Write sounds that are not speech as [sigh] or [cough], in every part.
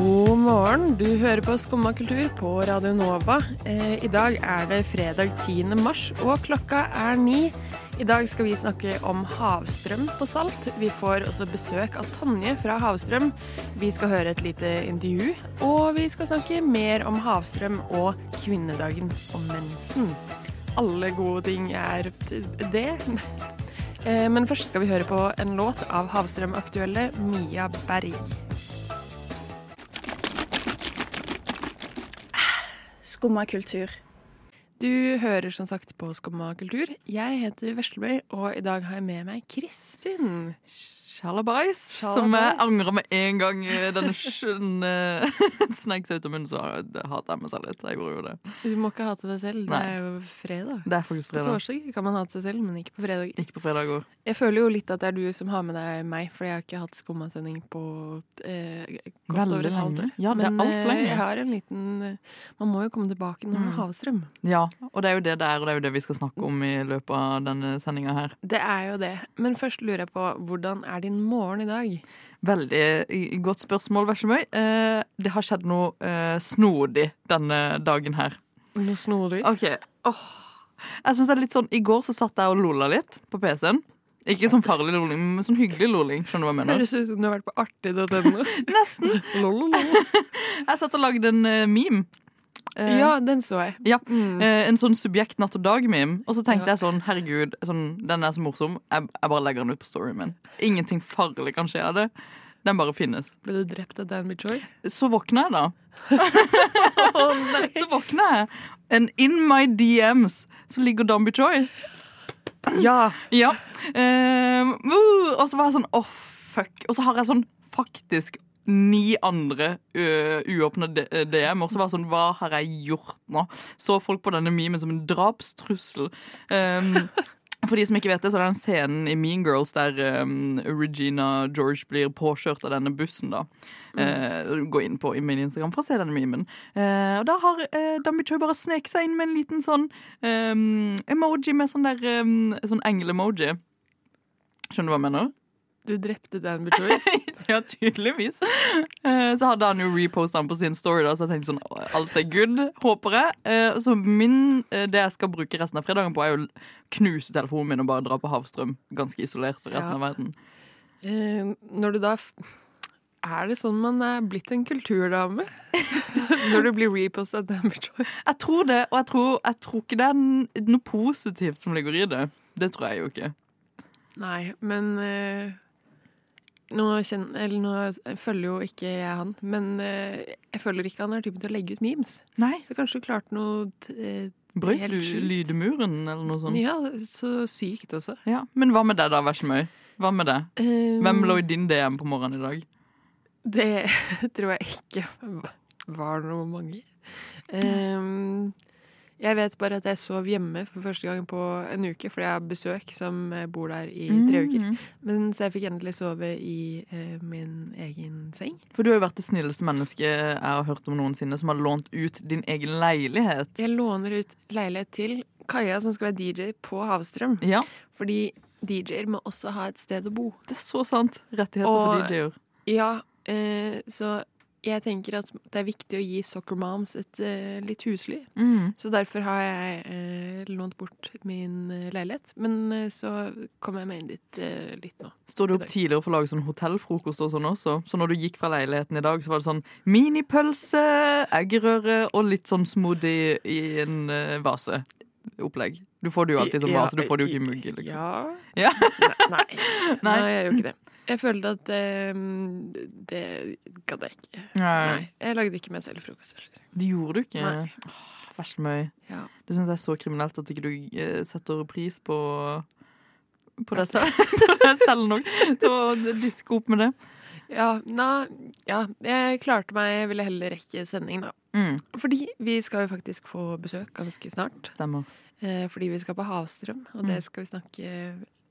God morgen, du hører på Skumma kultur på Radio Nova. Eh, I dag er det fredag 10. mars, og klokka er ni. I dag skal vi snakke om havstrøm på Salt. Vi får også besøk av Tonje fra Havstrøm. Vi skal høre et lite intervju, og vi skal snakke mer om havstrøm og kvinnedagen og mensen. Alle gode ting er det. Eh, Men først skal vi høre på en låt av Havstrøm-aktuelle Mia Berg. Skumma kultur. Du hører som sagt på Skumma kultur. Jeg heter Veslebøy, og i dag har jeg med meg Kristin. Sjalabais, som jeg angrer med en gang denne skjønne [laughs] snacks ut av munnen, så hater jeg meg selv litt. Jeg gjorde jo det. Du må ikke hate deg selv. Det er jo fredag. Det er faktisk fredag. På fredag. torsdag kan man hate seg selv, men ikke på fredag. Ikke på fredager. Jeg føler jo litt at det er du som har med deg meg, for jeg har ikke hatt skummasending på eh, godt Veldig over et halvt år. lenge. Ja, det er men alt for eh, lenge. jeg har en liten eh, Man må jo komme tilbake når man Mm. havstrøm. Ja, og det er jo det det er, og det er jo det vi skal snakke om i løpet av denne sendinga her. Det er jo det. Men først lurer jeg på hvordan er din morgen i dag? Veldig godt spørsmål, vær så snill. det har skjedd noe eh, snodig denne dagen her. Noe snodig? OK. oh. Jeg synes det er litt sånn I går så satt jeg og lola litt på PC-en. Ikke sånn farlig loling, men sånn hyggelig loling. Skjønner du hva jeg mener? Høres ut som du har vært på artig.no. [laughs] Nesten. [laughs] Jeg satt og lagde en eh, meme. Eh, Ja, den så jeg. Ja, Mm. eh, En sånn subjekt natt og dag-meme. Og så tenkte Ja. jeg sånn, herregud, sånn, den er så morsom. Jeg, jeg bare legger den ut på storyen min. Ingenting farlig kan skje av det. Den bare finnes. Ble du drept av Dan Joy? Så våkner jeg, da. [laughs] oh! [laughs] Så våkner jeg. And in my DMs så ligger Dambi Joy. Ja! Ja. Eh, uh, og så var jeg sånn åh, fuck. Og så har jeg sånn faktisk ni andre uåpne uåpna DM-er. Så var sånn, hva har jeg gjort nå? Så folk på denne memen som en drapstrussel. Um, [laughs] for de som ikke vet det, så er det den scenen i Mean Girls der um, Regina George blir påkjørt av denne bussen. da. Eh, gå inn på i min Instagram for å se denne memen. Uh, og da har uh, Dambi Choi bare sneket seg inn med en liten sånn um, emoji med sånn der um, sånn engel-emoji. Skjønner du hva jeg mener? Du drepte Dan Bichoy. [laughs] Ja, tydeligvis. Eh, Så hadde han jo reposta den på sin story, da, så jeg tenkte sånn alt er good, håper jeg. Eh, Så min, eh, det jeg skal bruke resten av fredagen på, er jo å knuse telefonen min og bare dra på havstrøm. Ganske isolert fra resten Ja. av verden. Når du da Er det sånn man er blitt en kulturdame? [laughs] Når du blir reposta Dan Bichoy? Jeg tror det, og jeg tror, jeg tror ikke det er noe positivt som ligger i det. Det tror jeg jo ikke. Nei, men eh, nå, kjenner, eller nå følger jo ikke jeg han, men eh, jeg føler ikke han er typen til å legge ut memes. Nei. Så kanskje du klarte noe eh, sjukt. lydmuren, eller noe sånt? Ja, så sykt også. Ja. Men hva med deg, da, Veslemøy? Hva med deg? Um, Hvem lå i din DM på morgenen i dag? Det [laughs] tror jeg ikke var noe mange. Ehm, jeg vet bare at jeg sov hjemme for første gang på en uke, fordi jeg har besøk som eh, bor der i tre uker. Mm. Men Så jeg fikk endelig sove i eh, min egen seng. For du har jo vært det snilleste mennesket jeg har hørt om noensinne, som har lånt ut din egen leilighet. Jeg låner ut leilighet til Kaja, som skal være DJ på Havstrøm. Ja, Fordi DJ-er må også ha et sted å bo. det er så sant. Rettigheter Og- for DJ-er. Ja, eh, så jeg tenker at det er viktig å gi soccer moms et uh, litt husly. Mm. Så derfor har jeg uh, lånt bort min uh, leilighet. Men så kommer jeg meg inn dit litt nå. Står du opp tidligere for å lage sånn hotellfrokost og sånn også? Så når du gikk fra leiligheten i dag, så var det sånn minipølse, eggerøre og litt sånn smoothie i en vase. Opplegg. Du får det jo alltid som vase, du får det jo ikke i mugg. Liksom. Ja. Ja. Nei, [laughs] nei. Nei. jeg gjør ikke det. Jeg følte at eh, det gadd jeg ikke. Nei, Jeg lagde ikke meg selv frokost. heller. Det gjorde du ikke. Nei. Åh, Veslemøy. Ja. Det syns jeg er så kriminelt at ikke du ikke setter pris på på deg [laughs] selv nok, til å diske opp med det. Ja, na, ja, jeg klarte meg. Jeg ville heller rekke sending, da. Mm. Fordi vi skal jo faktisk få besøk ganske snart. Stemmer. Eh, fordi vi skal på Havstrøm, og Mm. det skal vi snakke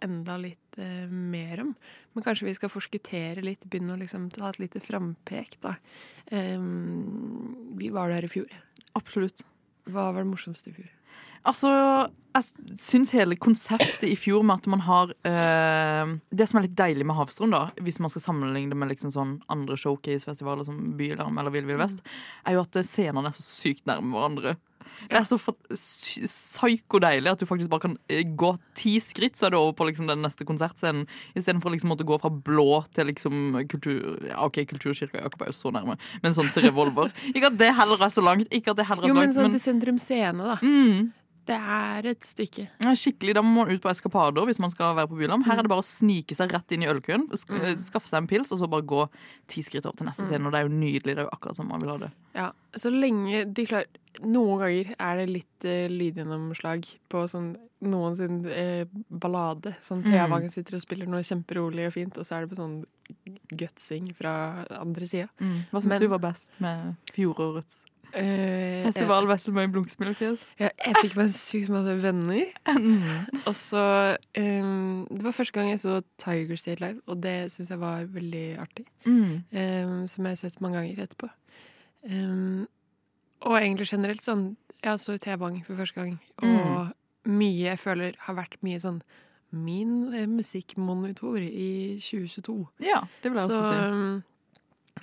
enda litt eh, mer om. Men kanskje vi skal forskuttere litt, begynne å liksom ta et lite frampek, da. Um, vi var der i fjor. Absolutt. Hva var det morsomste i fjor? Altså, jeg syns hele konseptet i fjor med at man har eh, Det som er litt deilig med Havstrøm, da, hvis man skal sammenligne det med liksom sånn andre showcase-festivaler som Bylarm eller Vill Vill Vest, er jo at scenene er så sykt nærme hverandre. Det er så psykodeilig at du faktisk bare kan eh, gå ti skritt, så er du over på liksom den neste konsertscenen. Istedenfor å liksom måtte gå fra blå til liksom kultur... Ja, OK, Kulturkirka Jakob er jo så nærme, men sånn til Revolver. Ikke at det heller er så langt. Ikke at det heller er Jo, men sånn men til Sentrum Scene, da. mm, Det er et stykke. ja, skikkelig, Da må man ut på eskapader hvis man skal være på Bylam. Her er det bare å snike seg rett inn i ølkøen, Mm. skaffe seg en pils, og så bare gå ti skritt opp til neste scene. Og det er jo nydelig. Det er jo akkurat som man vil ha det. Ja, så lenge de klarer Noen ganger er det litt uh, lydgjennomslag på sånn noen sin eh, ballade. Sånn Thea Mm. Wangen sitter og spiller noe kjemperolig og fint, og så er det på sånn gutsing fra andre sida. Hva syns du var best med fjorårets Eh, festival Veslemøy Blunksmilefjes. Jeg, jeg fikk meg sykt masse venner. Og så um, Det var første gang jeg så Tiger State Live, og det syns jeg var veldig artig. Mm. um, som jeg har sett mange ganger etterpå. Um, og egentlig generelt sånn Jeg så T-Bang for første gang, og mye jeg føler har vært mye sånn Min eh, musikkmonitor i 2022. Ja, det vil jeg Så også si.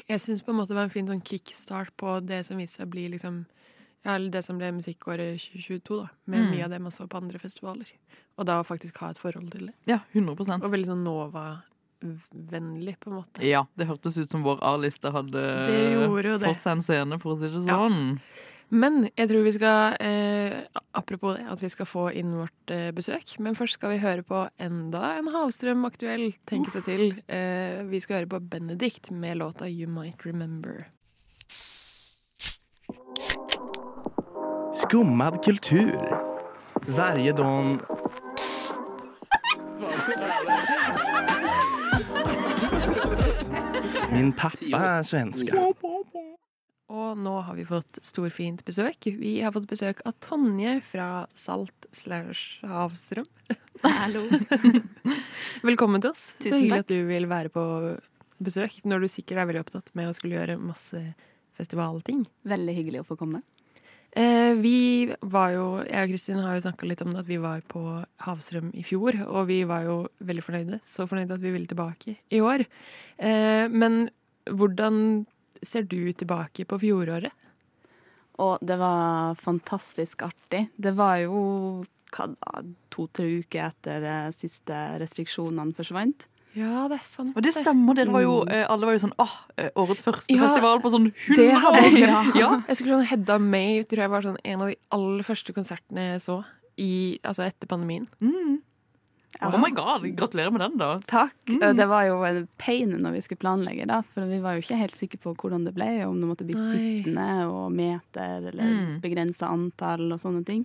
Jeg syns på en måte det var en fin sånn kickstart på det som viste seg å bli liksom ja, det som ble musikkåret 2022, da. Med Mm. mye av det man så på andre festivaler. Og da faktisk ha et forhold til det. Ja, 100% Og veldig sånn Nova-vennlig, på en måte. Ja, det hørtes ut som vår A-liste hadde fått seg en scene, for å si det Ja. Men jeg tror vi skal eh, Apropos det, at vi skal få inn vårt eh, besøk. Men først skal vi høre på enda en Havstrøm aktuell, tenke seg til. Eh, vi skal høre på Benedict med låta You Might Remember. Skummad kultur. Varje dag... Min pappa er svenska. Og nå har vi fått storfint besøk. Vi har fått besøk av Tonje fra Salt slash Havstrøm. Hallo. [laughs] Velkommen til oss. Tusen Så hyggelig takk. at du vil være på besøk når du sikkert er veldig opptatt med å skulle gjøre masse festivalting. Veldig hyggelig å få komme. Eh, vi var jo, jeg og Kristin har jo snakka litt om det, at vi var på Havstrøm i fjor. Og vi var jo veldig fornøyde. Så fornøyde at vi ville tilbake i år. Eh, men hvordan ser du tilbake på fjoråret? Og det var fantastisk artig. Det var jo to-tre uker etter eh, siste restriksjonene forsvant. Ja, det er sant. Og det stemmer. Dere var jo, eh, alle var jo sånn åh, eh, årets første Ja, festival på sånn 100 år! Ja. [laughs] Ja. Jeg skulle sånn Hedda May tror jeg var sånn en av de aller første konsertene jeg så i, altså etter pandemien. Mm. Altså, Oh my god, Gratulerer med den, da. Takk. Mm. Det var jo en pain når vi skulle planlegge, da, for vi var jo ikke helt sikre på hvordan det ble, om det måtte bli Oi. sittende og meter eller Mm. begrensa antall og sånne ting.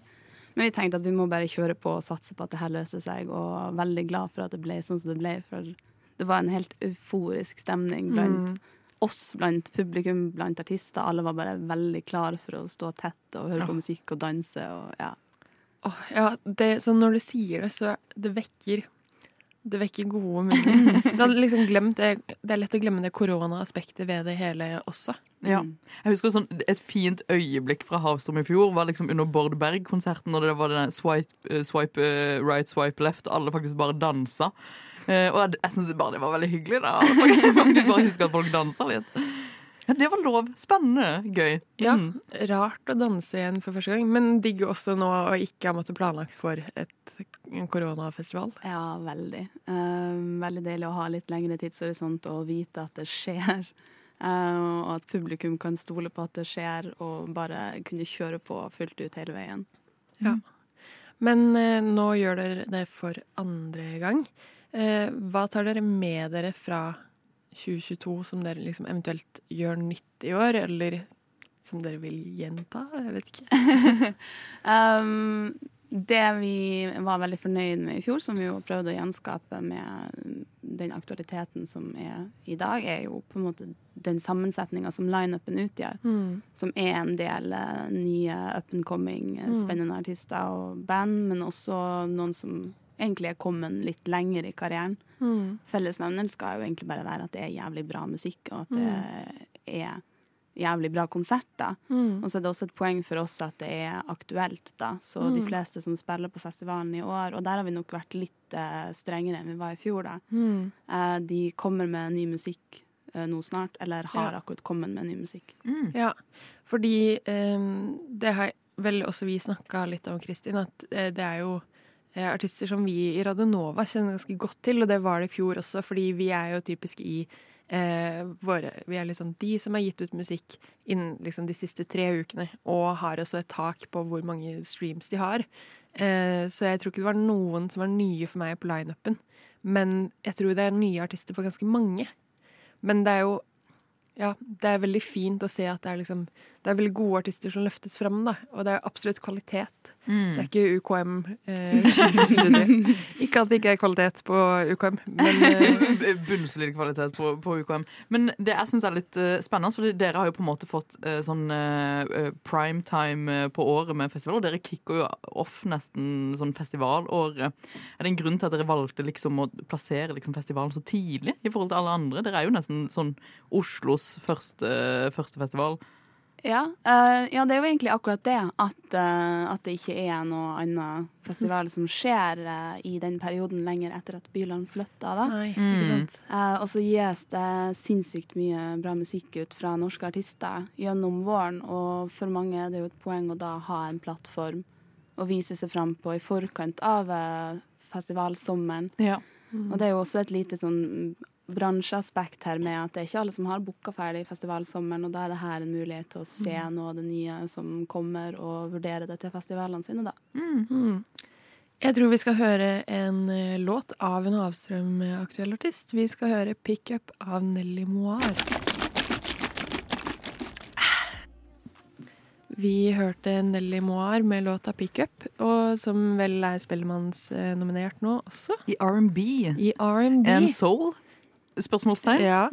Men vi tenkte at vi må bare kjøre på og satse på at det her løser seg, og veldig glad for at det ble sånn som det ble, for det var en helt euforisk stemning blant Mm. oss, blant publikum, blant artister. Alle var bare veldig klare for å stå tett og høre Ja. på musikk og danse og ja. Åh, ja, det, så når du sier det, så det vekker det vekker gode minner. [laughs] Hadde liksom glemt det, det er lett å glemme det koronaaspektet ved det hele også. Ja. Jeg husker sånn, Et fint øyeblikk fra Havstrøm i fjor var liksom under Bård Berg-konserten. Når det var den swipe, eh, swipe eh, right, swipe left, og alle faktisk bare dansa. Eh, og jeg, jeg syns bare det var veldig hyggelig. da [laughs] Jeg faktisk bare husker at folk dansa litt. Ja, Det var lov. Spennende. Gøy. Ja, Mm. Rart å danse igjen for første gang, men digg også nå å ikke ha måttet planlagt for et, en koronafestival. Ja, veldig. Uh, veldig deilig å ha litt lengre tidshorisont og vite at det skjer. Uh, og at publikum kan stole på at det skjer, og bare kunne kjøre på fullt ut hele veien. Ja. Men uh, nå gjør dere det for andre gang. Eh, hva tar dere med dere fra 2022 som dere liksom eventuelt gjør nytt i år, eller som dere vil gjenta? Jeg vet ikke. [laughs] Um, det vi var veldig fornøyd med i fjor, som vi jo prøvde å gjenskape med den aktualiteten som er i dag, er jo på en måte den sammensetninga som lineupen utgjør. Som er en del eh, nye up and coming, eh, spennende artister og band, men også noen som egentlig er kommet litt lenger i karrieren. Fellesnevneren skal jo egentlig bare være at det er jævlig bra musikk, og at det er jævlig bra konserter. Mm. Og så er det også et poeng for oss at det er aktuelt, da. Så de Mm. fleste som spiller på festivalen i år, og der har vi nok vært litt uh, strengere enn vi var i fjor, da. Mm. Uh, de kommer med ny musikk uh, nå snart, eller har Ja. akkurat kommet med ny musikk. Ja, fordi um, det har vel også vi snakka litt om, Kristin, at det er jo artister som vi i Radio Nova kjenner ganske godt til, og det var det i fjor også, fordi vi er jo typisk i eh, våre Vi er liksom de som har gitt ut musikk innen liksom de siste tre ukene, og har også et tak på hvor mange streams de har. Eh, så jeg tror ikke det var noen som var nye for meg på lineupen. Men jeg tror det er nye artister for ganske mange. Men det er jo ja, det er veldig fint å se at det er, liksom, det er veldig gode artister som løftes fram, da. Og det er absolutt kvalitet. Mm. Det er ikke UKM. Eh, [laughs] 2023. ikke at det ikke er kvalitet på UKM, men [laughs] eh, Bunnsolid kvalitet på, på UKM. Men det jeg syns er litt uh, spennende, for dere har jo på en måte fått uh, sånn uh, primetime eh, på året med festival, og dere kicker jo off nesten sånn festivalåret. Er det en grunn til at dere valgte liksom å plassere liksom festivalen så tidlig i forhold til alle andre? Dere er jo nesten sånn Oslos første, første festival. Ja, uh, ja, det er jo egentlig akkurat det. At, uh, at det ikke er noe annen festival som skjer uh, i den perioden lenger etter at Byland flytta. Da. Mm. Eh, og så gis det sinnssykt mye bra musikk ut fra norske artister gjennom våren. Og for mange er det jo et poeng å da ha en plattform å vise seg fram på i forkant av festivalsommeren. Ja. Og det er jo også et lite sånn bransjeaspekt her med at det er ikke alle som har booka ferdig festivalsommeren, og da er det her en mulighet til å se noe av det nye som kommer, og vurdere det til festivalene sine, da. Mm. Jeg tror vi skal høre en eh, låt av en Havstrøm-aktuell artist. Vi skal høre 'Pick Up' av Nelly Moir. Vi hørte Nelly Moir med låta 'Pick Up', og som vel er Spellemannsnominert nå også. I R&B. I R&B. And soul? Spørsmålstegn? Ja.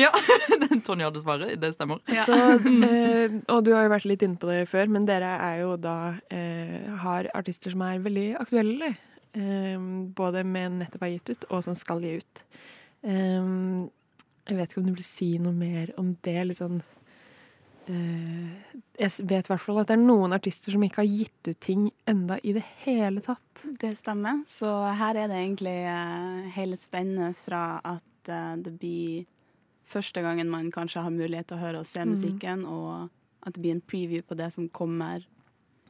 Ja. [laughs] Tonje hadde svaret. Det stemmer. Så, eh, og du har jo vært litt inne på det før, men dere er jo da eh, har artister som er veldig aktuelle. Eh, både med nettopp har gitt ut, og som skal gi ut. Eh, jeg vet ikke om du vil si noe mer om det. Litt sånn eh, Jeg vet i hvert fall at det er noen artister som ikke har gitt ut ting enda i det hele tatt. Det stemmer. Så her er det egentlig eh, hele spennet fra at eh, det blir første gangen man kanskje har mulighet til å høre og se musikken, og at det blir en preview på det som kommer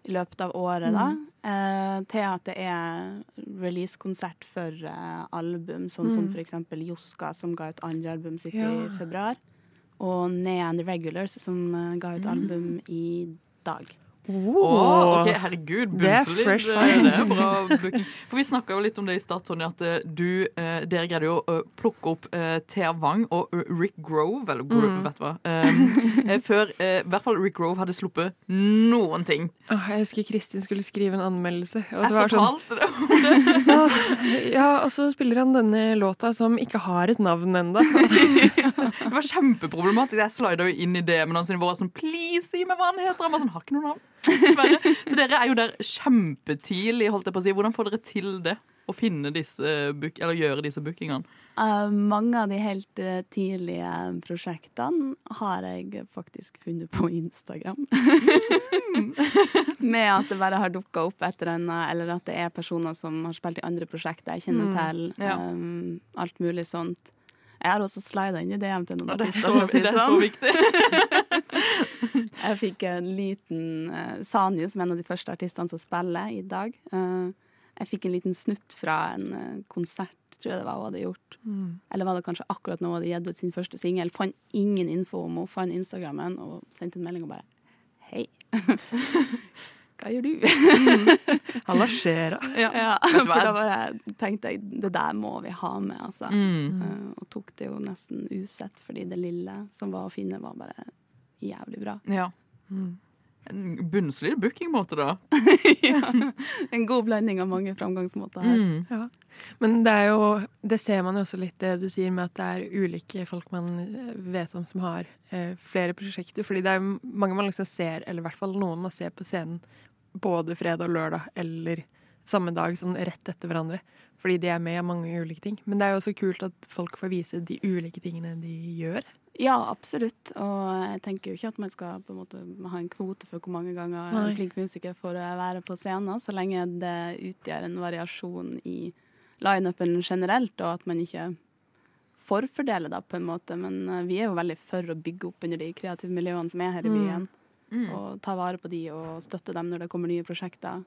i løpet av året, da. Eh, til at det er releasekonsert for eh, album, sånn som for eksempel Joska, som ga ut andre album sitt Ja. i februar. Og Nea and the Regulars, som eh, ga ut album i dag. Åh, ok, herregud, Det er eh, finds. Det er bra booking. For Vi snakka jo litt om det i stad, Tonje, at eh, du, eh, dere greide jo å plukke opp eh, Thea Wang og eh, Rick Grove, eller Grove, Mm. vet du hva, eh, eh, før eh, i hvert fall Rick Grove hadde sluppet noen ting. Åh, jeg husker Kristin skulle skrive en anmeldelse. Det Jeg var sånn, fortalte det. [laughs] Åh, ja, og så spiller han denne låta som ikke har et navn ennå. [laughs] Det var kjempeproblematisk. Jeg slida jo inn i DM-ene sine våre sånn Please, si meg hva han heter. Han var sånn, har ikke noe navn. Dessverre. Så dere er jo der kjempetidlig, holdt jeg på å si. Hvordan får dere til det? Å finne disse eller gjøre disse bookingene? Uh, mange av de helt uh, tidlige prosjektene har jeg faktisk funnet på Instagram. [laughs] Med at det bare har dukka opp et eller annet, eller at det er personer som har spilt i andre prosjekter jeg kjenner Mm, til. ja. um, alt mulig sånt. Jeg har også slida inn i DM til noen Ja, det er så, det er sånn. så viktig. [laughs] [laughs] Jeg fikk en liten uh, Sanyu, som er en av de første artistene som spiller i dag. Uh, jeg fikk en liten snutt fra en uh, konsert, tror jeg det var hun hadde gjort. Mm. Eller var det kanskje akkurat nå hun hadde gitt ut sin første singel. Fant ingen info om henne, fant Instagrammen og sendte en melding og bare Hei. [laughs] Hva gjør du? Halla, skjer det? [laughs] Ja. ja, for da bare tenkte jeg det der må vi ha med, altså. Mm. Uh, og tok det jo nesten usett, fordi det lille som var å finne, var bare jævlig bra. Ja. Mm. En bunnsolid bookingmåte, da. [laughs] ja. En god blanding av mange framgangsmåter her. Mm. Men det er jo Det ser man jo også litt det du sier med at det er ulike folk man eh, vet om som har eh, flere prosjekter. Fordi det er mange man liksom ser, eller i hvert fall noen man ser på scenen både fredag og lørdag eller samme dag, sånn rett etter hverandre. Fordi de er med i mange ulike ting. Men det er jo også kult at folk får vise de ulike tingene de gjør. Ja, absolutt. Og jeg tenker jo ikke at man skal på en måte ha en kvote for hvor mange ganger Nei. en flink musiker får være på scenen, så lenge det utgjør en variasjon i lineupen generelt, og at man ikke forfordeler da, på en måte. Men eh, vi er jo veldig for å bygge opp under de kreative miljøene som er her i Mm. byen. Og ta vare på de og støtte dem når det kommer nye prosjekter.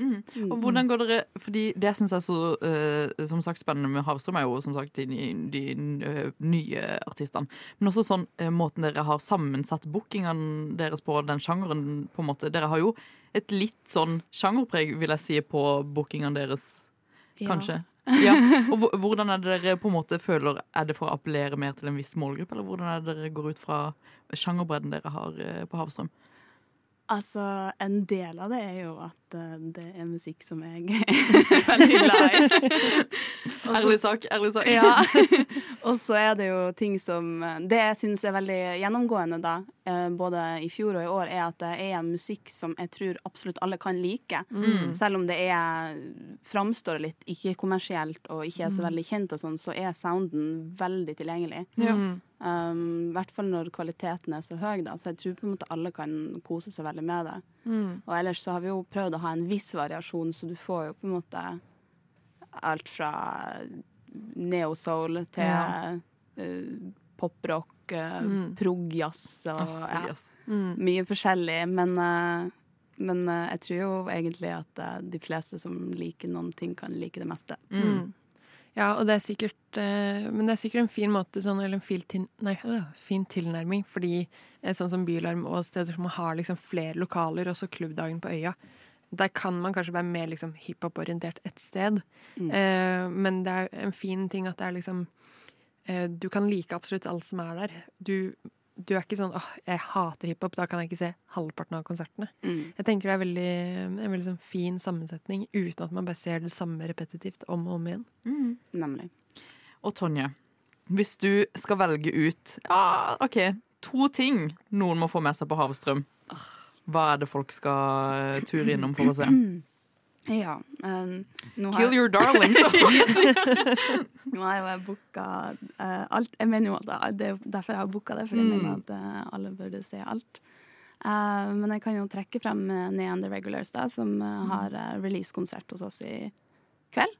Mm. Og hvordan går dere Fordi det syns jeg er så uh, som sagt spennende med Havstrøm, er jo som sagt de, de uh, nye artistene. Men også sånn uh, måten dere har sammensatt bookingene deres på, den sjangeren på en måte. Dere har jo et litt sånn sjangerpreg, vil jeg si, på bookingene deres, kanskje. [laughs] Ja. Og hvordan er det dere på en måte føler Er det for å appellere mer til en viss målgruppe, eller hvordan er det dere går ut fra sjangerbredden dere har på Havstrøm? Altså, en del av det er jo at eh, det er musikk som jeg er [laughs] veldig glad i. [laughs] Ærlig sak, ærlig sak. Ja. [laughs] og så er det jo ting som Det jeg syns er veldig gjennomgående, da, eh, både i fjor og i år, er at det er musikk som jeg tror absolutt alle kan like. Mm. Selv om det er framstår litt ikke-kommersielt og ikke er så veldig kjent, og sånn, så er sounden veldig tilgjengelig. Ja. Mm. Um, I hvert fall når kvaliteten er så høy, da. Så jeg tror på en måte alle kan kose seg veldig med det. Mm. Og ellers så har vi jo prøvd å ha en viss variasjon, så du får jo på en måte alt fra neo-soul til Ja. uh, poprock, uh, Mm. prog-jazz og oh, ja, yes. Mm. mye forskjellig. Men, eh, men eh, jeg tror jo egentlig at eh, de fleste som liker noen ting, kan like det meste. Mm. Mm. Ja, og det er sikkert eh, Men det er sikkert en fin måte, sånn, eller en fin, til, nei, fin tilnærming, fordi eh, sånn som Bylarm og steder som har liksom flere lokaler, også Klubbdagen på Øya, der kan man kanskje være mer liksom hiphop-orientert et sted. Mm. Eh, men det er en fin ting at det er liksom eh, Du kan like absolutt alt som er der. Du, du er ikke sånn åh, jeg hater hiphop, da kan jeg ikke se halvparten av konsertene. Mm. Jeg tenker det er veldig, en veldig sånn fin sammensetning, uten at man bare ser det samme repetitivt om og om igjen. Mm. Nemlig. Og Tonje, hvis du skal velge ut ja, OK, to ting noen må få med seg på Havstrøm, hva er det folk skal eh, ture innom for å se? [clears throat] Ja. Um, nå har Kill jeg- your darlings! [laughs] Nå har jeg booka uh, alt. Jeg mener jo at det- er derfor jeg har booka det, for jeg Mm. mener at uh, alle burde se alt. Uh, men jeg kan jo trekke frem Neon The Regulars, da, som eh, har uh, releasekonsert hos oss i kveld.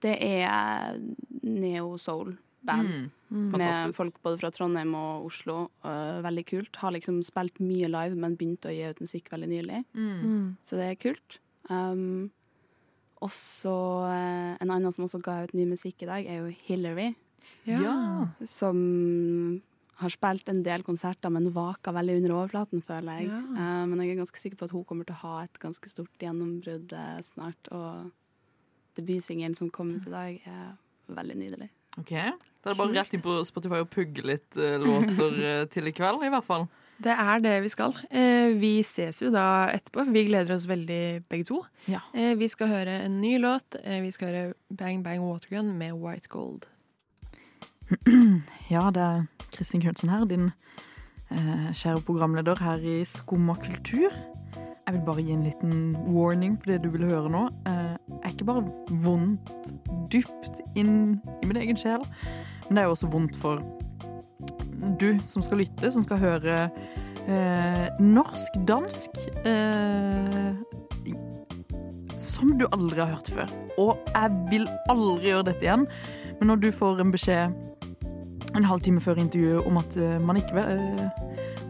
Det er neo-soul-band. Mm. Mm. Med Fantastisk. folk både fra Trondheim og Oslo. veldig kult. Har liksom spilt mye live, men begynte å gi ut musikk veldig nylig. Mm. Mm. Så det er kult. Um, også eh, en annen som også ga ut ny musikk i dag, er jo Hillary. Ja. Som har spilt en del konserter, men vaka veldig under overflaten, føler jeg. Ja. Uh, men jeg er ganske sikker på at hun kommer til å ha et ganske stort gjennombrudd eh, snart. Og debutsingelen som kom ut i dag, er veldig nydelig. OK. Da er det bare rett inn på Spotify og pugge litt uh, låter uh, til i kveld, i hvert fall. Det er det vi skal. Eh, vi ses jo da etterpå. Vi gleder oss veldig, begge to. Ja. Eh, vi skal høre en ny låt. Eh, vi skal høre Bang Bang Watergun med White Gold. Ja, det er Kristin Knutsen her, din eh, kjære programleder her i Skumma kultur. Jeg vil bare gi en liten warning på det du vil høre nå. Eh, er ikke bare vondt dypt inn i min egen sjel, men det er jo også vondt for du som skal lytte, som skal høre eh, norsk-dansk eh, som du aldri har hørt før. Og jeg vil aldri gjøre dette igjen. Men når du får en beskjed en halvtime før intervjuet om at eh, man ikke eh,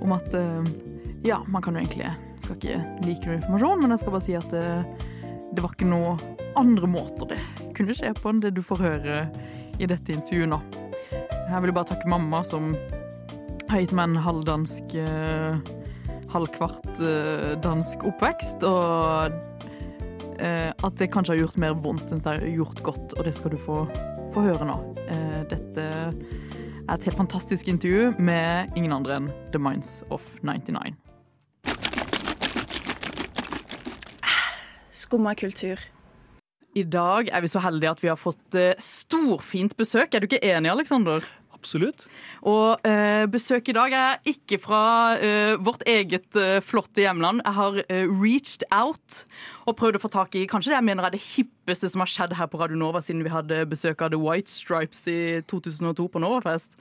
Om at eh, Ja, man kan jo egentlig Skal ikke like noe informasjon, men jeg skal bare si at eh, det var ikke noe andre måter det kunne skje på enn det du får høre i dette intervjuet nå. Jeg vil bare takke mamma som en halvdansk eh, halvkvart eh, dansk oppvekst, og eh, at det kanskje har gjort mer vondt enn det har gjort godt, og det skal du få, få høre nå. Dette er et helt fantastisk intervju med ingen andre enn The Minds of 99. Skumma kultur. I dag er vi så heldige at vi har fått storfint besøk. Er du ikke enig, Aleksander? Absolutt. Og eh, besøk i dag er ikke fra eh, vårt eget eh, flotte hjemland. Jeg har eh, reached out og prøvd å få tak i kanskje det jeg mener er det hippeste som har skjedd her på Radio Nova siden vi hadde besøk av The White Stripes i 2002 på Novafest.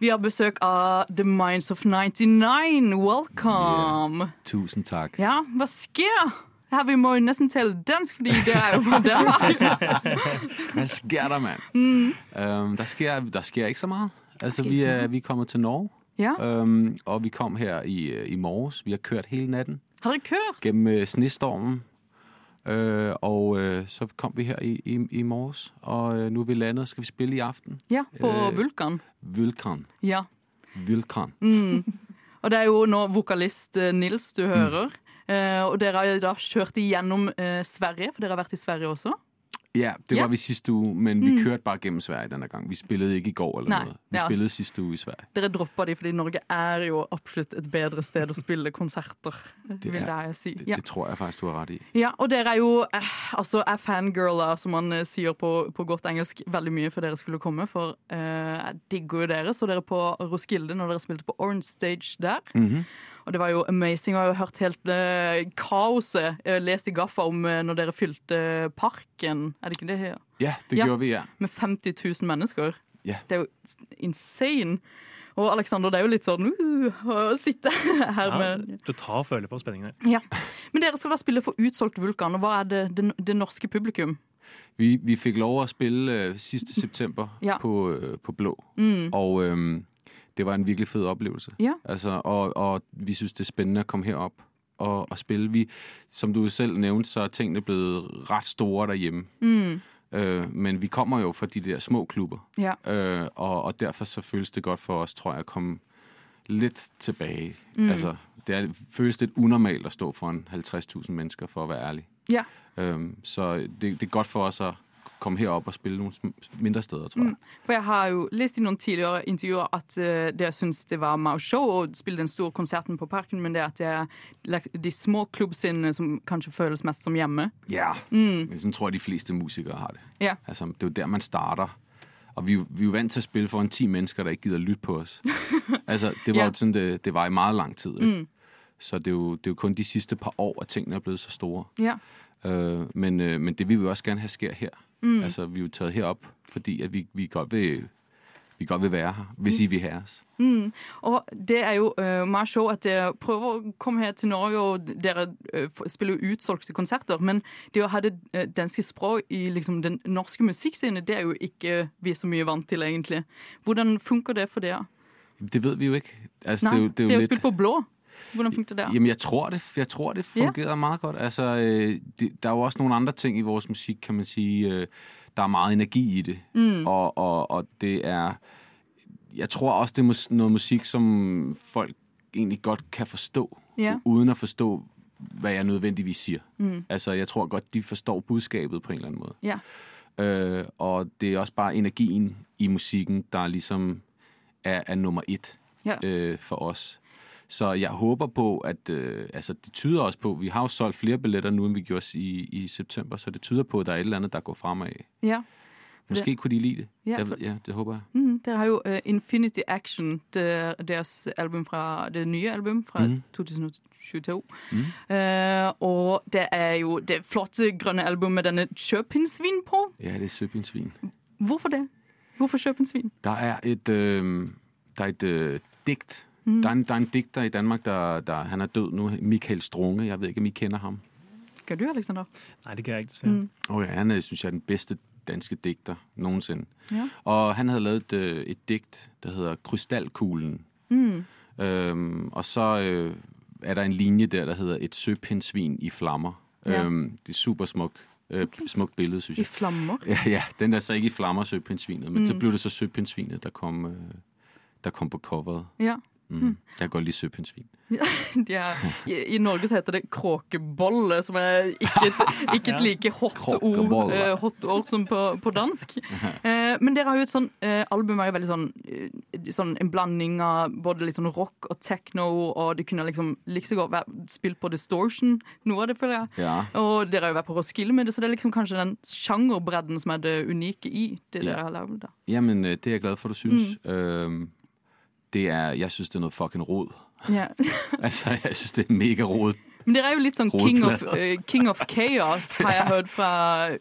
Vi har besøk av The Minds of 99. Welcome. Tusen takk. Ja, hva sker? Her Vi må jo nesten til dansk, fordi det er jo fra Danmark. [laughs] Hvad sker der, mand? Mm. Øhm, der, sker, der sker ikke så meget. Altså, vi er, vi er kommet til Norge, Ja, øhm, og vi kom her i, øh, i morges. Vi har kørt hele natten Har dere kørt? gennem øh, snestormen. Øh, og øh, så kom vi her i, i, i morges, og øh, nu er vi landet. Skal vi spille i aften? Ja, på Øh. Vulkan. Vulkan. Ja. Vulkan. Mm. Og det er jo nå vokalist eh, Nils du hører. Eh, og dere har da kjørt igjennom eh, Sverige, for dere har vært i Sverige også. Ja, det Ja. var vi sidste uge, men vi Mm. kørte bare gjennom Sverige denne gang. Vi spilte ikke i går eller Nei, noe. Vi ja. spilte sidste uke i Sverige. Dere droppa de, fordi Norge er jo absolutt et bedre sted å spille konserter, vil er- jeg si. Det, Ja. det tror jeg faktisk, du har rett i. ja, og dere er jo eh, altså er fangirler, som man eh, sier på, på godt engelsk, veldig mye for dere skulle komme. For eh, jeg digger jo dere. Så dere på Roskilde når dere spilte på Orange Stage der. Mhm. Og det var jo amazing. Jeg har jo hørt helt eh, kaoset eh, lest i Gaffa om eh, når dere fylte eh, Parken. Er det ikke det her? Ja, det Ja. gjorde vi, ja. Med 50 000 mennesker. Ja. Det er jo insane. Og Alexander, det er jo litt sånn uh, å sitte [laughs] her Ja, med du tar og føler på spenningen her. ja. Men dere skal da spille for utsolgt Vulkan, og hva er det, det, det norske publikum? Vi, vi fikk lov å spille uh, siste september Ja. på, uh, på Blå, Mm. og øhm, det var en virkelig fed oplevelse. Ja. Altså, og, og vi synes, det er spændende at komme herop og, og spille. Vi, som du selv nævnte, så er tingene blevet rett store derhjemme. Mm. Øh, men vi kommer jo fra de der små klubber, Ja. øh, og, og derfor så føles det godt for oss, tror jeg, å komme litt tilbake. Mm. Altså, det er, føles litt unormalt å stå foran 50.000 mennesker, for å være ærlig. Ja. Øhm, så det, det er godt for oss at komme herop og spille noen mindre steder, tror jeg. Mm. For jeg har jo lest i noen tidligere intervjuer at uh, dere syns det var mau show å spille den store konserten på Parken, men det at det er de små klubbscenene som kanskje føles mest som hjemme. Ja, Mm. men sådan tror jeg, de fleste musikere har det. Ja. Altså, det er jo der, man starter. Og vi, vi er jo vant til å spille foran ti mennesker, der ikke gider lytte på oss. [laughs] altså, det var Ja. jo sånn, det, det var i meget lang tid. Mm. Så det er, jo, det er jo kun de siste par år, at tingene er blevet så store. Ja. Uh, men, uh, men det vil vi også gerne have sker her. Mm. Altså, vi er jo taget herop, fordi at vi, vi, godt vil, vi godt vil være her, hvis I vil have os. Mm. Og det er jo uh, meget sjovt at dere prøver å komme her til Norge, og dere uh, spiller jo utsolgte konserter. Men det å ha det uh, danske språk i liksom, den norske musikkscenen, det er jo ikke vi så mye vant til, egentlig. Hvordan funker det for dere? Det vet vi jo ikke. Altså, Nei, det er jo, det er jo det er jo litt... spilt på blå. Hvordan fungerer det? Jamen, jeg tror, det, jeg tror, det fungerer fungerer meget godt. Altså, øh, det, der er jo også nogle andre ting i vores musik, kan man sige. Øh, der er meget energi i det. Mm. Og, og, og det er... Jeg tror også, det er noget musik, som folk egentlig godt kan forstå, yeah. uden at forstå, hvad jeg nødvendigvis siger. Mm. Altså, jeg tror godt, de forstår budskabet på en eller anden måde. Ja. Øh, og det er også bare energien i musikken, der ligesom er, er nummer et Ja. øh, for os. Så jeg håber på, at øh, altså, det tyder også på, vi har jo solgt flere billetter nu, end vi gjorde i, i september, så det tyder på, at der er et eller andet, der går fremad. Ja. Måske kunne de lide det. Ja, for- ja det håber jeg. Mm, dere har jo uh, Infinity Action, det, deres album fra, det nye album fra mm. 2022. Mm. Uh, og det er jo det flotte grønne album med denne kjøpinnsvin på. Ja, det er søbindsvin. Hvorfor det? Hvorfor kjøpinnsvin? Der er et, øh, der er et øh, digt. Mm. Der, er en, der er en digter i Danmark, der, der han er død nu, Michael Strunge. Jeg ved ikke, om I kender ham. Gør du, Alexander? Nej, det kan jeg ikke. desværre. Mm. Okay, han er, synes jeg, er den bedste danske digter nogensinde. Ja. Og han havde lavet et, øh, et digt, der hedder Krystalkuglen. Mm. Øhm, og så øh, er der en linje der, der hedder Et søpindsvin i flammer. Ja. Øhm, det er super smuk, øh, Okay. smukt billede, synes jeg. I flammer? [laughs] Ja, ja, den er så ikke i flammer, søpindsvinet, men Mm. så blev det så søpindsvinet, der kom, øh, der kom på coveret. Ja. Mm. Jeg går litt lide. [laughs] Ja, i, I Norge så heter det kråkebolle, som er ikke et, ikke et [laughs] like hot ord, eh, hot ord som på, på dansk. [laughs] Eh, men dere har jo et sånn eh, album er jo veldig sånn, sånn en blanding av både litt sånn rock og techno, og det kunne liksom like så godt vært spilt på Distortion, noe av det føler jeg. Ja. Og dere har jo vært på Roskilde med det, så det er liksom kanskje den sjangerbredden som er det unike i det Ja. dere har lagd. da. men det er jeg glad for, du synes. Mm. Det er, jeg synes, det er noe fucking rod. Ja. [laughs] altså, jeg synes, det er mega rodet Men dere er jo litt sånn king of, eh, king of chaos, [laughs] har jeg hørt fra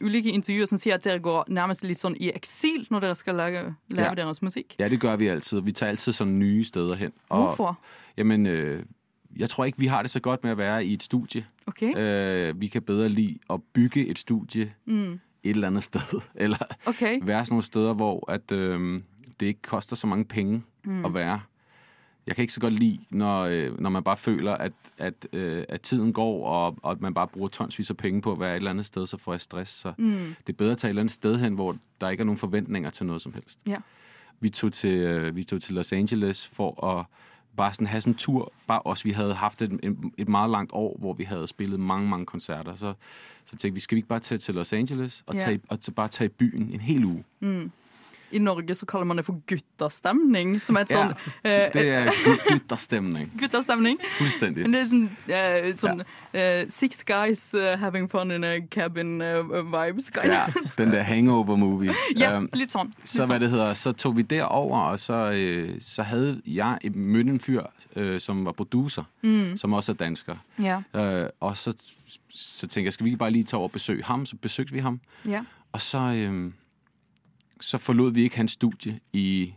ulike intervjuer som sier at dere går nærmest litt sånn i eksil når dere skal lage, lage Ja. deres musikk. Ja, det gjør vi alltid. Vi tar alltid sånn nye steder hen. Og, Hvorfor? Jamen, øh, jeg tror ikke, vi har det så godt med å være i et studie. Ok? Øh, vi kan bedre lide å bygge et studie Mm. et eller annet sted. [laughs] Eller okay. være sånne steder, hvor at, øh, det ikke koster så mange penge Mm. at være. Jeg kan ikke så godt lide, når, øh, når man bare føler, at, at, øh, at tiden går, og, og at man bare bruger tonsvis af penge på at være et eller andet sted, så får jeg stress. Så Mm. det er bedre at tage et eller andet sted hen, hvor der ikke er nogen forventninger til noget som helst. Ja. Vi tog til, øh, vi tog til Los Angeles for at bare sådan have sådan en tur. Bare os, vi havde haft et, et, et meget langt år, hvor vi havde spillet mange, mange koncerter. Så, så tænkte vi, skal vi ikke bare tage til Los Angeles og, Ja. tage, og tage, bare tage i byen en hel uge? Mm. I Norge så kaller man det for guttastemning, som er et sånn ja, Det er guttastemning. gutterstemning. [laughs] guttastemning. Fuldstændig. Men det er sånn, eh, sånn eh, Six guys eh, having fun in a cabin eh, Ja, den der hangover-movie. ja litt sånn. Litt Så, sånn. det hedder, så tog vi derover, og så, øh, så hadde jeg et- mødt en fyr, øh, som var producer, Mm. som også er dansker. Ja. Øh, og så, så tænkte jeg, skal vi ikke bare lige tage over og besøge ham? Så besøgte vi ham. Ja. Og så, øh, så forlod vi ikke hans studie i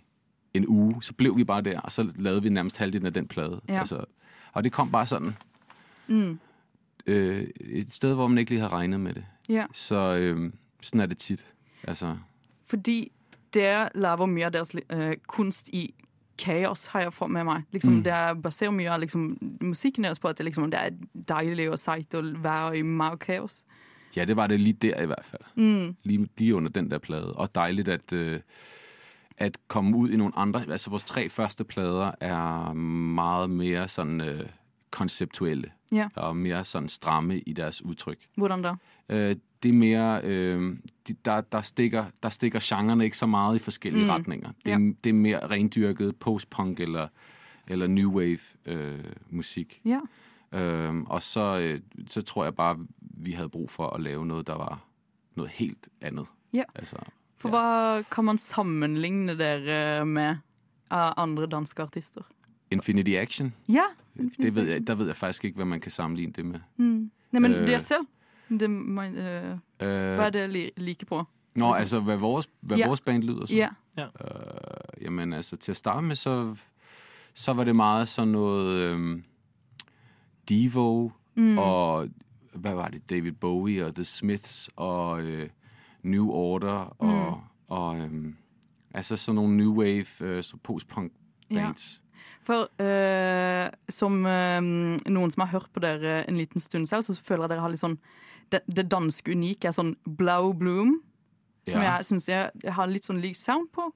en uge. Så blev vi bare der, og så lavede vi nærmest halvdelen af den plade. Ja. Altså, og det kom bare sådan. Mm. Øh, et sted, hvor man ikke lige havde regnet med det. ja. Så øh, sådan er det tit. Altså, Fordi dere laver mye av deres øh, kunst i kaos, har jeg fått med meg. Liksom, Mm. Det er- baserer mye av liksom, musikken deres på at det, liksom, det er deilig og seigt å være i mer kaos. Ja, det var det lige der i hvert fald. Mm. lige, lige under den der plade. Og dejligt at, øh, at komme ud i nogle andre. Altså vores tre første plader er meget mere sådan øh, konceptuelle. Ja. Og mere sådan stramme i deres udtryk. Hvordan da? Øh, det er mere, øh, de, der, der, stikker, der stikker genrerne ikke så meget i forskellige Mm. retninger. Det, Ja. det er mere rendyrket postpunk eller, eller new wave øh, musik. Ja. Øhm, og så, øh, så tror jeg bare, vi hadde brug for å lave noe der var noe helt annet. Ja. Altså, For hva kan man sammenligne dere med av andre danske artister? Infinity Action, Ja. det ved jeg, der vet jeg faktisk ikke, hva man kan sammenligne det med. Mm. Nei, men Øh. dere selv? Det, man, uh, uh, hva er det li like på? Nå, altså, hva vores, hvad Ja. vores band lyder som? Ja. Øh, jamen, altså, til å starte med, så, så var det meget sånn noe um, Devo, Mm. og hvad var det? David Bowie og The Smiths og øh, New Order og, Mm. og øh, altså sådan nogle new wave, øh, så postpunk Ja. bands. For øh, som øh, noen som har hørt på dere en liten stund selv, så føler jeg dere har litt sånn Det, det danske unike er sånn Blau Bloom, som Ja. jeg syns jeg, jeg har litt sånn lik sound på.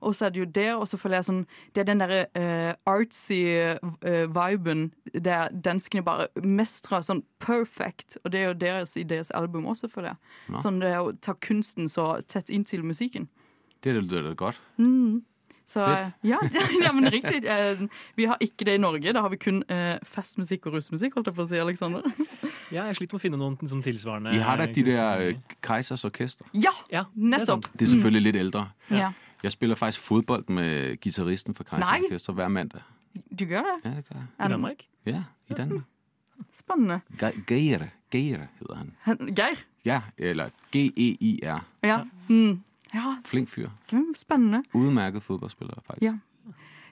Og så er det jo det, og så føler jeg sånn Det er den derre uh, artsy uh, viben der danskene bare mestrer sånn perfect. Og det er jo deres i deres album også, føler jeg. Ja. Sånn det er å ta kunsten så tett inntil musikken. Det lyder da godt. Mm. Så eh, ja, [laughs] ja, men riktig. Eh, Vi har ikke det i Norge. Da har vi kun eh, festmusikk og russmusikk, holdt jeg på å si, Alexander. [laughs] Ja, jeg sliter med å finne noen som tilsvarende. I har da de der øh, Kaisers Orkester. Ja, Ja, nettopp! Det er selvfølgelig litt eldre. Ja. Jeg spiller faktisk fotball med gitarristen for Kaisers Nej. Orkester hver mandag. Du gjør det? Ja, det gør jeg. I Danmark? Ja, i Danmark. Spennende. Geir, Geir han. Han- Geir? Ja, eller G-E-I-R. Ja. Mm. Ja, Flink fyr. mm, spennende. Udmærket fotballspiller, faktisk. Ja.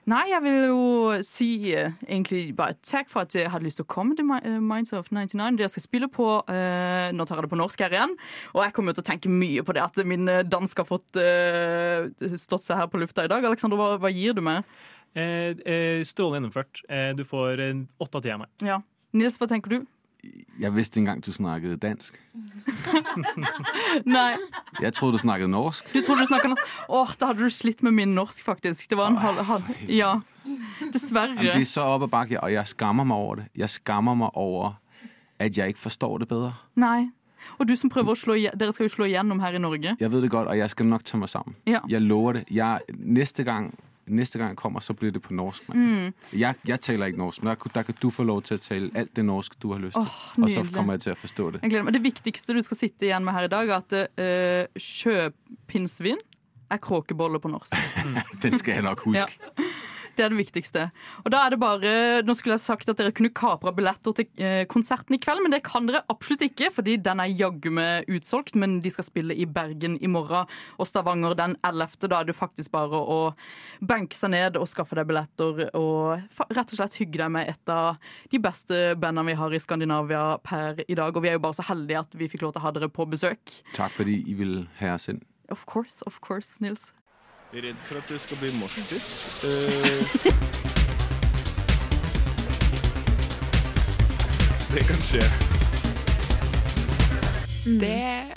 Nei, jeg vil jo si uh, egentlig bare takk for at jeg hadde lyst til å komme til Mi- Minds of 99. Det jeg skal spille på uh, Nå tar jeg det på norsk her igjen. Og jeg kommer til å tenke mye på det at min dansk har fått stått seg her på lufta i dag. Alexander, hva, hva gir du meg? Eh, eh, Strålende gjennomført. Eh, du får åtte av ti av meg. Ja. Nils, hva tenker du? Jeg vidste engang, du snakket dansk. [laughs] Nei, Jeg trodde du snakket norsk. du trodde du snakket norsk? Åh, da hadde du slitt med min norsk, faktisk. Det var en halv... halv ja. Dessverre. Jamen, det er så opp og bakke, og jeg skammer meg over det. Jeg skammer meg over, at jeg ikke forstår det bedre. Nei. Og du som prøver å slå Dere skal jo slå igjennom her i Norge. Jeg vet det godt, og jeg skal nok ta meg sammen. Ja. Jeg lover det. Jeg, neste gang næste gang jeg kommer, så bliver det på norsk. Mm. Jeg, jeg taler ikke norsk, men der, der kan du få lov til at tale alt det norsk, du har lyst til. Oh, og så kommer jeg til å forstå det. Det viktigste du skal sitte igjen med her i dag, er at uh, sjøpinnsvin er kråkeboller på norsk. [laughs] Den skal jeg nok huske. Det er det viktigste. Og da er det bare, Nå skulle jeg sagt at dere kunne kapra billetter til eh, konserten i kveld, men det kan dere absolutt ikke, fordi den er jaggu meg utsolgt. Men de skal spille i Bergen i morgen og Stavanger den 11. Da er det faktisk bare å benke seg ned og skaffe deg billetter og rett og slett hygge deg med et av de beste bandene vi har i Skandinavia per i dag. Og vi er jo bare så heldige at vi fikk lov til å ha dere på besøk. Takk fordi I vil ha oss inn. Of course, of course, Nils. Redd for at det skal bli moshpit. Uh, det kan skje. Det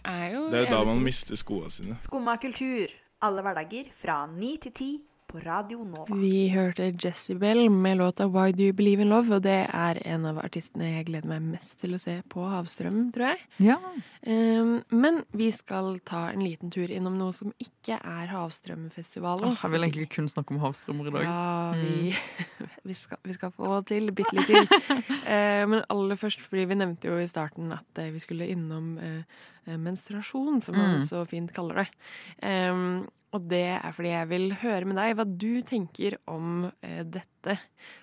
er jo Det er jo da man mister skoene sine. Skumma kultur. Alle hverdager fra ni til ti på Radio Nova. Vi hørte Jezebel med låta Why Do You Believe in Love, og det er en av artistene jeg gleder meg mest til å se på Havstrøm, tror jeg. Ja. Um, men vi skal ta en liten tur innom noe som ikke er Havstrømfestivalen. Oh, jeg vil egentlig kun snakke om havstrømmer i dag. Ja, vi, [laughs] vi, skal, vi skal få til bitte litt til. uh, [laughs] men aller først, fordi vi nevnte jo i starten at uh, vi skulle innom eh, menstruasjon, som man Mm. så fint kaller det. Em, og det er fordi jeg vil høre med deg hva du tenker om eh, dette,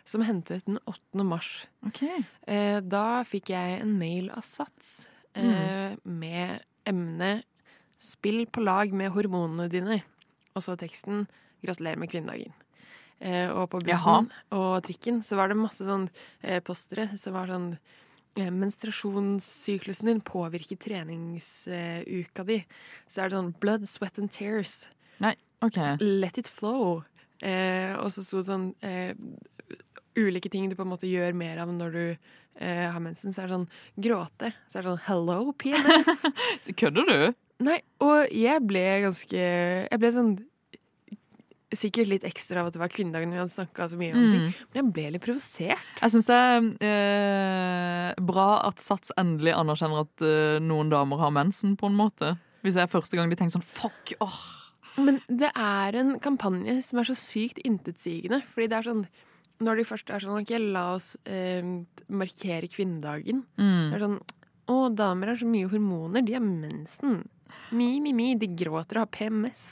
som hentet den 8. mars. Ok. Eh, da fikk jeg en mail av Sats eh, med emnet 'Spill på lag med hormonene dine'. Og så teksten 'Gratulerer med kvinnedagen'. Eh, og på bussen og trikken så var det masse sånn eh, postere som var sånn eh, Menstruasjonssyklusen din påvirker treningsuka di. Så er det sånn 'blood, sweat and tears'. Ok. Let it flow. Eh, og så sto det sånn eh, ulike ting du på en måte gjør mer av når du eh, har mensen. Så er det sånn gråte. Så er det sånn hello, PMS. [laughs] Så Kødder du? Nei, og jeg ble ganske Jeg ble sånn Sikkert litt ekstra av at det var kvinnedagen vi hadde snakka så mye om ting. Mm. Men jeg ble litt provosert. Jeg syns det er eh, bra at Sats endelig anerkjenner at eh, noen damer har mensen, på en måte. Hvis det er første gang de tenker sånn fuck, åh. Men det er en kampanje som er så sykt intetsigende. Fordi det er sånn Når de først er sånn OK, la oss eh, markere kvinnedagen. Mm. Det er sånn Å, damer har så mye hormoner. De har mensen. Mi, mi, mi. De gråter og har PMS.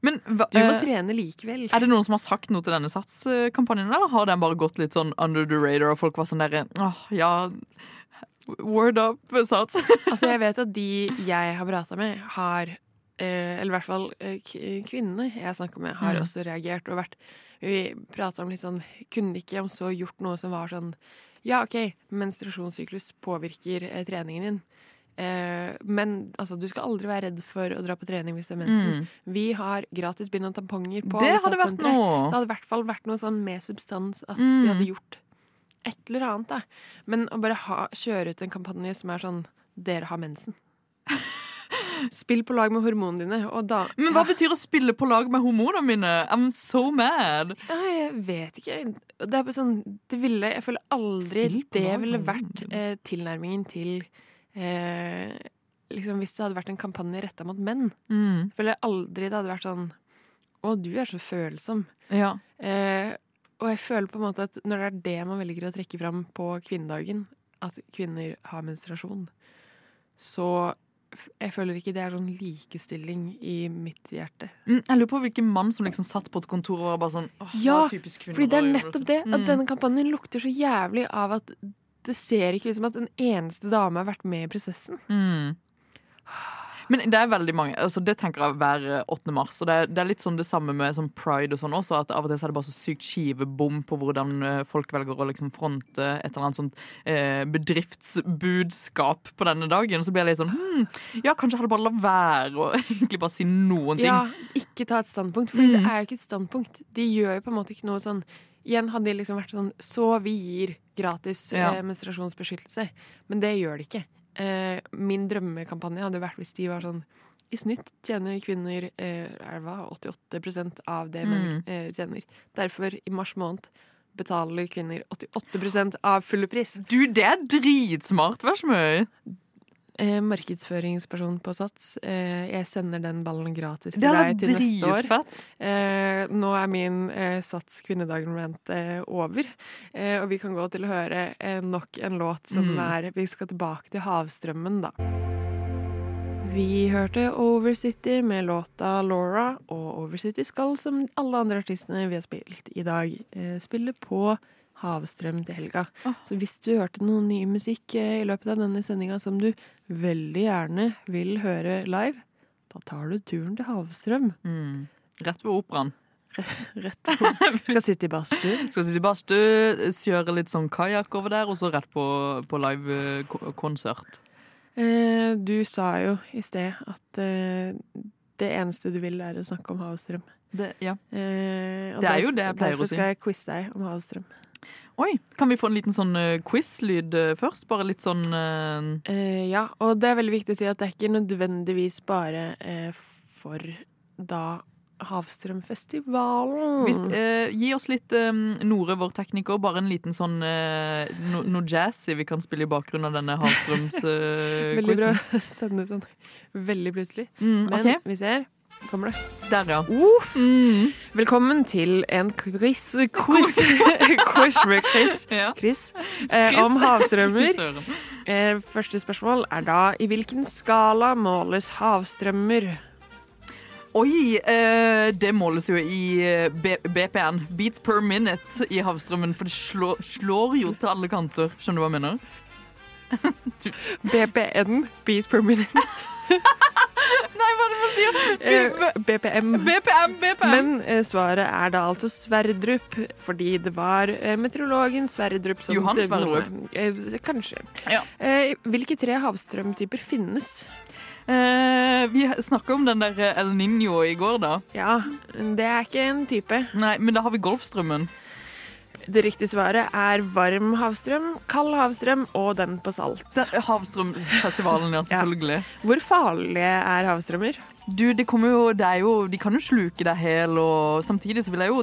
Men hva, Du må eh, trene likevel. er det noen som har sagt noe til denne Sats-kampanjen, eller har den bare gått litt sånn under the radar, og folk var sånn derre åh, ja Word up, Sats. Altså, jeg vet at de jeg har prata med, har Eller i hvert fall eh, k- kvinnene jeg snakka med, har Mm. også reagert og vært Vi prata om litt sånn Kunne de ikke om så gjort noe som var sånn Ja, OK, menstruasjonssyklus påvirker eh, treningen din. Eh, men altså, du skal aldri være redd for å dra på trening hvis du har mensen. Mm. Vi har gratis bind og tamponger på Det hadde vært noe! Det hadde i hvert fall vært noe sånn med substans at Mm. de hadde gjort et eller annet. Da. Men å bare ha, kjøre ut en kampanje som er sånn Dere har mensen. [laughs] Spill på lag med hormonene dine. Og da Men hva betyr å spille på lag med hormonene mine? I'm so mad. ja, Jeg vet ikke. Det er bare sånn Det ville Jeg føler aldri det ville vært eh, tilnærmingen til eh, Liksom Hvis det hadde vært en kampanje retta mot menn. Mm. Jeg føler aldri det hadde vært sånn Å, du er så følsom. Ja. Eh, og jeg føler på en måte at når det er det man velger å trekke fram på kvinnedagen, at kvinner har menstruasjon, så jeg føler ikke det er sånn likestilling i mitt hjerte. Mm, Jeg lurer på hvilken mann som liksom satt på et kontor og var bare sånn åh, Ja, Fordi det er nettopp det, at Mm. denne kampanjen lukter så jævlig av at det ser ikke ut som at en eneste dame har vært med i prosessen. Mm. Men det er veldig mange altså Det tenker jeg hver eh, 8. mars. Og det er, det er litt sånn det samme med sånn pride og sånn også. At av og til så er det bare så sykt skivebom på hvordan eh, folk velger å liksom fronte et eller annet sånt eh, bedriftsbudskap på denne dagen. Og Så blir jeg litt sånn hm, Ja, kanskje jeg hadde bare la være å [laughs] egentlig bare si noen ting. Ja, ikke ta et standpunkt, for det Mm. er jo ikke et standpunkt. De gjør jo på en måte ikke noe sånn Igjen hadde de liksom vært sånn Så vi gir gratis Ja. eh, menstruasjonsbeskyttelse. Men det gjør de ikke. Eh, min drømmekampanje hadde vært hvis de var sånn I snitt tjener kvinner eh, er hva, 88 av det menn Mm. eh, tjener. Derfor, i mars måned, betaler kvinner 88% av fulle pris. Du, det er dritsmart, vær så mye. Eh, markedsføringsperson på Sats. Eh, jeg sender den ballen gratis til deg til neste år. Eh, nå er min eh, Sats kvinnedagen-rant eh, over, eh, og vi kan gå til å høre nok en låt som Mm. er Vi skal tilbake til havstrømmen, da. Vi hørte Overcity med låta Laura, og Overcity skal, som alle andre artistene vi har spilt i dag, eh, spille på Havstrøm til helga. Så hvis du hørte noe ny musikk eh, i løpet av denne sendinga som du veldig gjerne vil høre live, da tar du turen til Havstrøm. Mm. Rett ved operaen. Rett på. [laughs] Skal sitte i badstue. Skal sitte i badstue, kjøre litt sånn kajakk over der, og så rett på, på live-konsert. Eh, du sa jo i sted at eh, det eneste du vil, er å snakke om Havstrøm. Det, ja. Eh, Det er jo det jeg pleier å si. Derfor skal jeg quize deg om Havstrøm. Oi, kan vi få en liten sånn eh, quiz-lyd eh, først? Bare litt sånn uh... Uh, ja, og det er veldig viktig å si at det er ikke nødvendigvis bare uh, for da Havstrømfestivalen. hvis, Gi oss litt Nore, vår tekniker, bare en liten sånn noe no, jazzy vi kan spille i bakgrunnen av denne Havstrøms-quizen. [laughs] Veldig bra å sende sånn veldig plutselig. Mm, Men vi ser. Kommer det. der ja. Uff! Mm. Velkommen til en quiz Quiz, quiz med Chris. [laughs] Ja. Chris, eh, om havstrømmer. [laughs] Eh, første spørsmål er da i hvilken skala måles havstrømmer? Oi! Eh, det måles jo i eh, B BPN, beats per minute, i havstrømmen. For det slår, slår jo til alle kanter. Skjønner du hva jeg mener? [laughs] BPN, Beats per minute. Nei, hva er det man sier? Eh, BPM. BPM, BPM! Men eh, svaret er da altså Sverdrup, fordi det var eh, meteorologen Sverdrup som Johan Sverdrup. Kanskje. Ja. Eh, hvilke tre havstrømtyper finnes? Eh, vi snakka om den der El Niño i går, da. Ja, det er ikke en type. Nei, men da har vi Golfstrømmen. Det riktige svaret er varm havstrøm, kald havstrøm og den på salt. Det er Havstrømfestivalen, ja, [laughs] selvfølgelig. Hvor farlige er havstrømmer? Du, de, jo, de, er jo, De kan jo sluke deg hel, og samtidig så vil jeg jo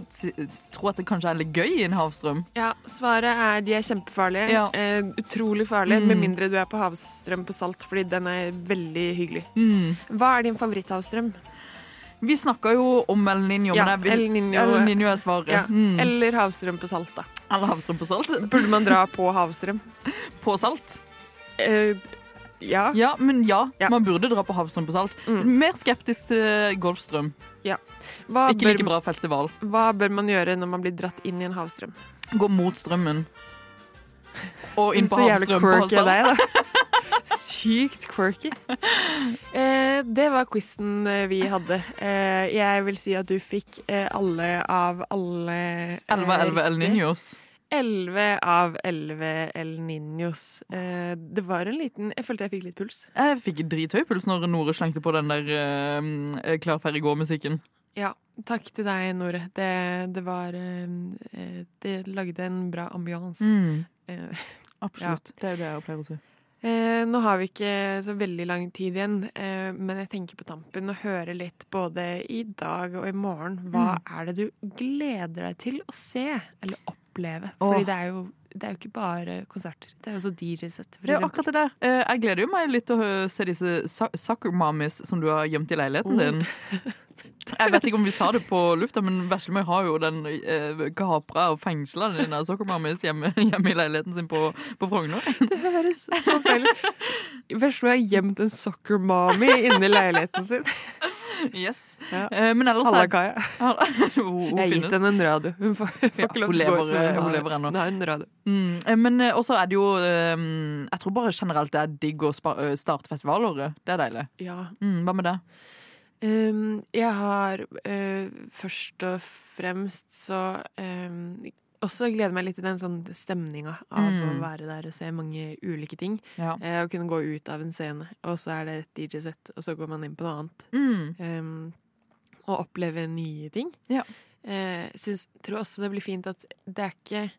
tro at det kanskje er litt gøy i en havstrøm. Ja, Svaret er de er kjempefarlige. Ja. Eh, utrolig farlige, Mm. med mindre du er på havstrøm på salt, fordi den er veldig hyggelig. Mm. Hva er din favoritthavstrøm? Vi snakka jo om El Niño, Ja, men El Niño. El Niño er svaret. Ja. Mm. Eller havstrøm på salt, da. Eller havstrøm på salt. Burde man dra på havstrøm? [laughs] På salt. Eh, ja. Ja, men ja, Ja. man burde dra på havstrøm på salt. Mm. Mer skeptisk til Golfstrøm. Hva, Ikke like bra festival. hva bør man gjøre når man blir dratt inn i en havstrøm? Gå mot strømmen. Og inn på havstrøm på salt. deg, da. [laughs] Sykt quirky. [laughs] Eh, det var quizen eh, vi hadde. Eh, jeg vil si at du fikk eh, alle av alle eh, 11-11 El riktig. Niños. 11 av 11 El Niños. Eh, det var en liten Jeg følte jeg fikk litt puls. Jeg fikk drithøy puls når Nore slengte på den der eh, Klar, ferdig, gå-musikken. Ja, takk til deg, Nore. Det, det var Det lagde en bra ambiance. Mm. Eh, [laughs] Absolutt. Det er jo det jeg pleier å si. Eh, nå har vi ikke så veldig lang tid igjen, eh, men jeg tenker på tampen å høre litt både i dag og i morgen. Hva Mm. er det du gleder deg til å se eller oppleve? Åh. Fordi det er, jo, det er jo ikke bare konserter. Det er jo også DJ-sett, Det er akkurat det der. Eh, jeg gleder jo meg litt til å se disse so- soccer mommies som du har gjemt i leiligheten Oh. din. [laughs] [laughs] Jeg vet ikke om vi sa det på lufta, men Veslemøy har jo den eh, kapra og fengsla denne soccer mommies hjemme, hjemme i leiligheten sin på, på Frogner. [laughs] Det høres så feil ut. Veslemøy har gjemt en sokkermami inni leiligheten sin. Yes. Ja. Eh, men ellers Halla, Kaja. [laughs] hun, Jeg har gitt henne en radio. Hun får, får ikke lov til å gå ut, hun lever ennå. Nei, en radio. Mm, eh, men eh, også er det jo Jeg tror bare generelt det er digg å starte festivalåret. Det er deilig. Ja. Mm, hva med det? Um, jeg har uh, først og fremst så um, også gleder meg litt til den sånn stemninga av å Mm. være der og se mange ulike ting. Ja. Uh, å kunne gå ut av en scene, og så er det et DJ-sett, og så går man inn på noe annet. Mm. Um, og oppleve nye ting. Ja. Uh, syns, tror også det blir fint at det er ikke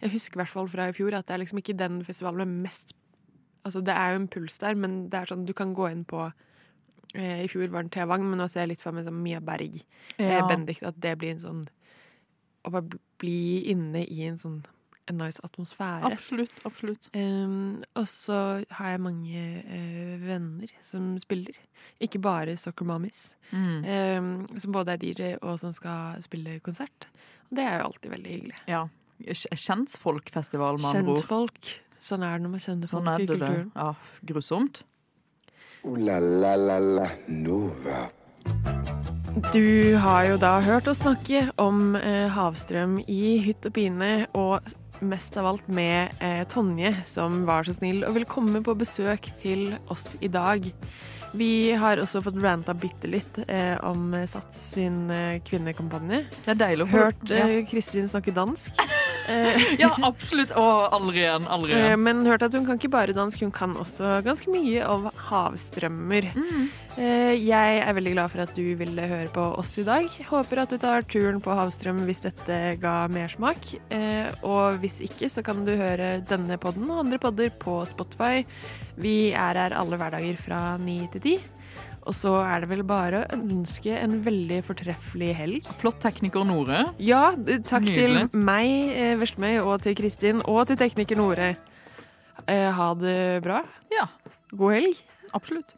Jeg husker i hvert fall fra i fjor at det er liksom ikke den festivalen med mest Altså det er jo en puls der, men det er sånn du kan gå inn på I fjor var den T-Vang, men nå ser jeg litt for meg som Mia Berg. Eh, Ja. Bendik, at det blir en sånn Å bare bli inne i en sånn en nice atmosfære. Absolutt. absolutt. Um, og så har jeg mange uh, venner som spiller. Ikke bare Soccer Mommies. Mm. Um, som både er DJ og som skal spille konsert. Og det er jo alltid veldig hyggelig. Ja. Kjentfolkfestival, med andre ord. Kjentfolk. Sånn er det når man kjenner folk Sånn i kulturen. Ja, grusomt. Ooh la la la la Nova. Du har jo da hørt oss snakke om eh, havstrøm i hytt og pine, og mest av alt med eh, Tonje, som var så snill og ville komme på besøk til oss i dag. Vi har også fått ranta bitte litt eh, om Sats sin eh, kvinnekampanje. Det er deilig å få Hørt eh, Kristin snakke dansk. Eh, Ja, absolutt. Og aldri igjen. Aldri Eh, igjen. Men hørte at hun kan ikke bare dansk, hun kan også ganske mye om havstrømmer. Mm. Eh, Jeg er veldig glad for at du ville høre på oss i dag. Håper at du tar turen på havstrøm hvis dette ga mersmak. Eh, Og hvis ikke, så kan du høre denne podden og andre podder på Spotify. Vi er her alle hverdager fra ni til ti. Og så er det vel bare å ønske en veldig fortreffelig helg. Flott tekniker Nore. Ja, takk Nydelig. til meg, eh, Veslemøy, og til Kristin, og til tekniker Nore. Eh, ha det bra. Ja, God helg. absolutt.